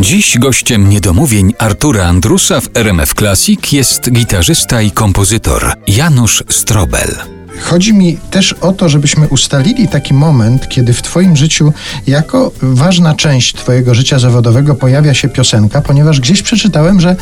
Dziś gościem niedomówień Artura Andrusa w RMF Classic jest gitarzysta i kompozytor Janusz Strobel. Chodzi mi też o to, żebyśmy ustalili taki moment, kiedy w Twoim życiu jako ważna część Twojego życia zawodowego pojawia się piosenka, ponieważ gdzieś przeczytałem, że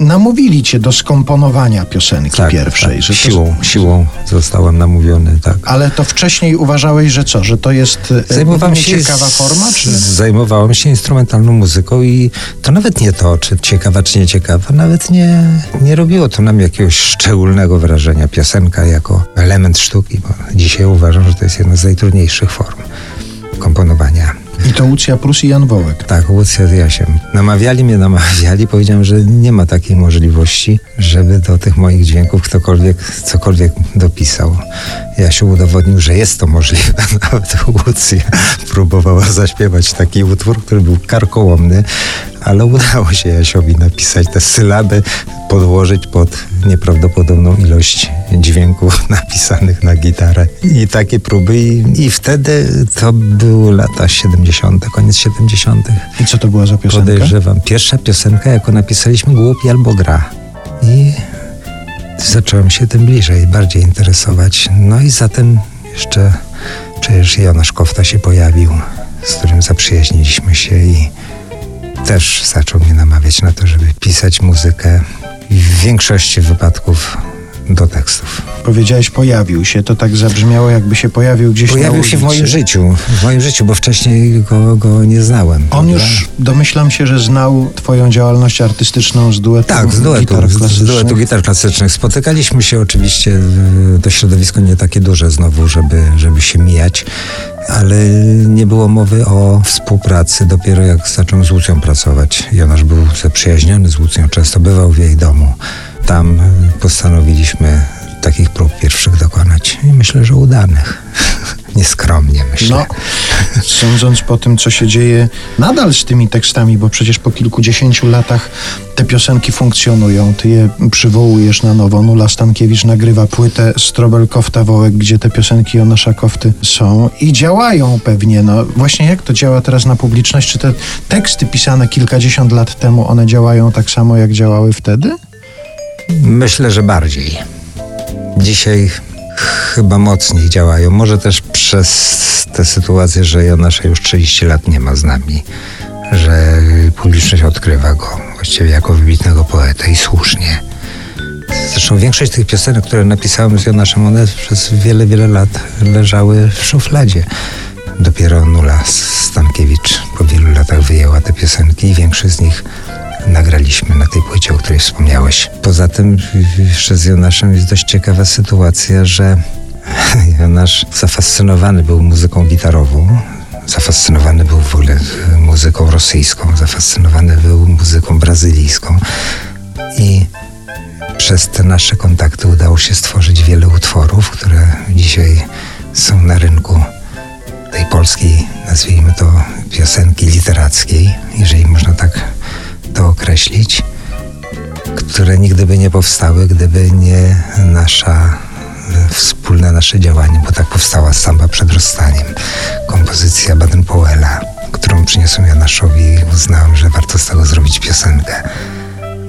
namówili Cię do skomponowania piosenki tak, pierwszej. Tak. Że siłą, to... siłą zostałem namówiony, tak. Ale to wcześniej uważałeś, że co, że to jest e, Zajmowałem się ciekawa forma? Czy... Zajmowałem się instrumentalną muzyką i to nawet nie to, czy ciekawa, czy nie ciekawa, nawet nie, nie robiło to nam jakiegoś szczególnego wrażenia. Piosenka jako element sztuki, bo dzisiaj uważam, że to jest jedna z najtrudniejszych form komponowania. I to Łucja Prus i Jan Wołek. Tak, Łucja z Jasiem. Namawiali mnie, namawiali. Powiedziałem, że nie ma takiej możliwości, żeby do tych moich dźwięków ktokolwiek cokolwiek dopisał. Jasiu udowodnił, że jest to możliwe. Nawet Łucja próbowała zaśpiewać taki utwór, który był karkołomny, ale udało się Jasiowi napisać te sylaby, podłożyć pod nieprawdopodobną ilość dźwięków napisanych na gitarę. I takie próby. I, i wtedy to były lata 70., koniec 70. I co to była za piosenka? Podejrzewam. Pierwsza piosenka, jaką napisaliśmy, Głupi albo gra. I zacząłem się tym bliżej, bardziej interesować. No i zatem jeszcze przecież Jonasz Kofta się pojawił, z którym zaprzyjaźniliśmy się i też zaczął mnie namawiać na to, żeby pisać muzykę w większości wypadków do tekstów. Powiedziałeś pojawił się, to tak zabrzmiało jakby się pojawił gdzieś Pojawił na ulicy. się w moim życiu, w moim życiu, bo wcześniej go, go nie znałem. On prawda? już, domyślam się, że znał twoją działalność artystyczną z duetu Tak, z duetu, gitar z, z klasycznych. duetu gitar klasycznych. Spotykaliśmy się oczywiście, y, to środowisko nie takie duże znowu, żeby, żeby się mijać, ale nie było mowy o współpracy dopiero jak zacząłem z Łucją pracować. Jonasz był zaprzyjaźniony z Łucją, często bywał w jej domu. Tam postanowiliśmy takich prób pierwszych dokonać i myślę, że udanych. Nieskromnie myślę. No, sądząc po tym, co się dzieje nadal z tymi tekstami, bo przecież po kilkudziesięciu latach te piosenki funkcjonują, ty je przywołujesz na nowo. Nula Stankiewicz nagrywa płytę Strobel Kofta Wołek, gdzie te piosenki Jonasza Kofty są i działają pewnie. No właśnie jak to działa teraz na publiczność? Czy te teksty pisane kilkadziesiąt lat temu, one działają tak samo, jak działały wtedy? Myślę, że bardziej. Dzisiaj chyba mocniej działają. Może też przez tę sytuację, że Jonasza już 30 lat nie ma z nami, że publiczność odkrywa go właściwie jako wybitnego poetę i słusznie. Zresztą większość tych piosenek, które napisałem z Jonaszem, one przez wiele, wiele lat leżały w szufladzie. Dopiero Nula Stankiewicz po wielu latach wyjęła te piosenki i większość z nich nagraliśmy na tej płycie, o której wspomniałeś. Poza tym jeszcze z Jonaszem jest dość ciekawa sytuacja, że Jonasz zafascynowany był muzyką gitarową, zafascynowany był w ogóle muzyką rosyjską, zafascynowany był muzyką brazylijską i przez te nasze kontakty udało się stworzyć wiele utworów, które dzisiaj są na rynku tej polskiej, nazwijmy to piosenki literackiej, jeżeli można tak to określić, które nigdy by nie powstały, gdyby nie nasza wspólne nasze działanie, bo tak powstała samba przed rozstaniem, kompozycja Baden-Powella, którą przyniosłem Janaszowi i uznałem, że warto z tego zrobić piosenkę.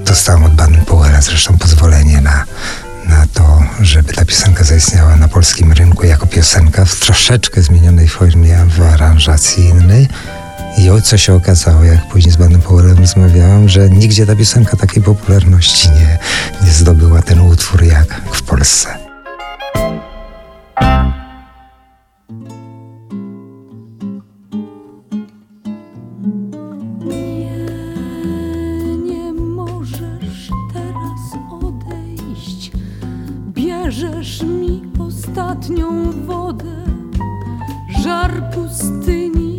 Dostałem od Baden-Powella zresztą pozwolenie na, na to, żeby ta piosenka zaistniała na polskim rynku jako piosenka w troszeczkę zmienionej formie, w aranżacji innej. I o co się okazało, jak później z Banem Powellem rozmawiałam, że nigdzie ta piosenka takiej popularności nie, nie zdobyła ten utwór jak w Polsce. Bierzesz mi ostatnią wodę, żar pustyni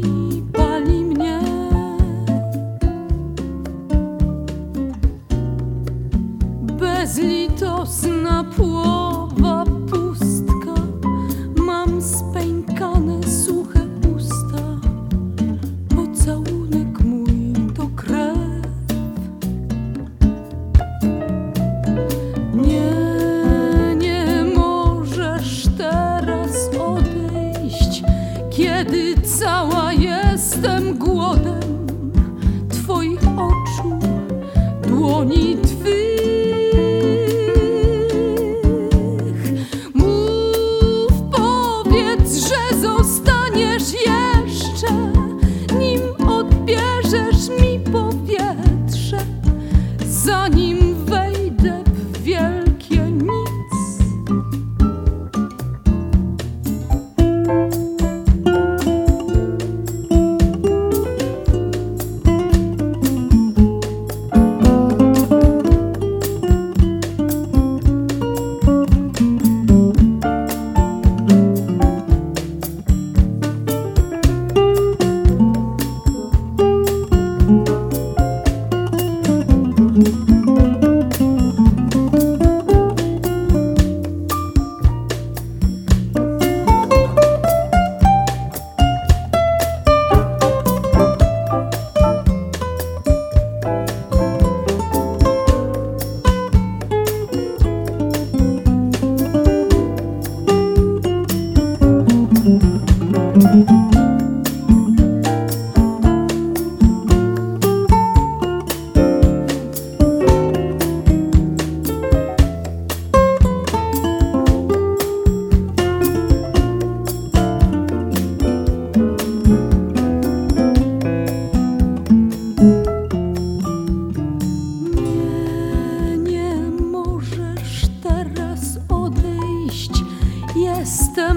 kiedy cała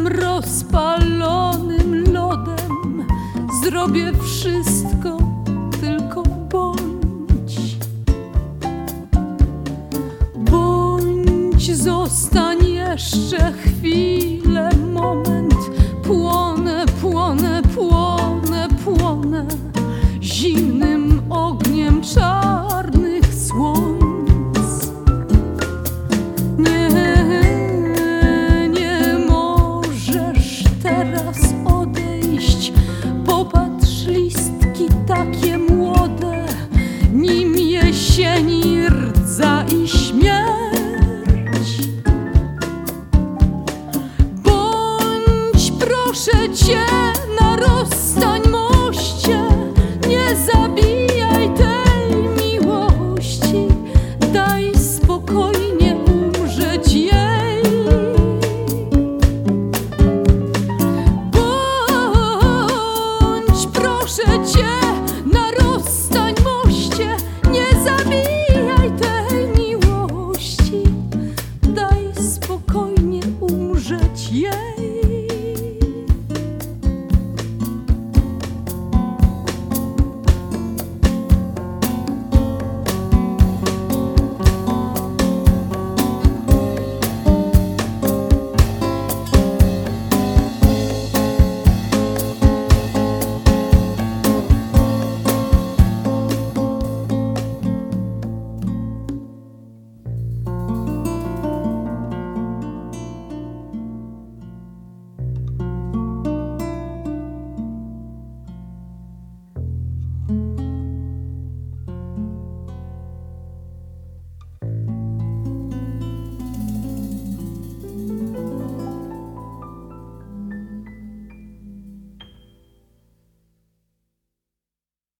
Rozpalonym lodem, zrobię wszystko, tylko bądź. Bądź, zostań jeszcze chwilę. przecież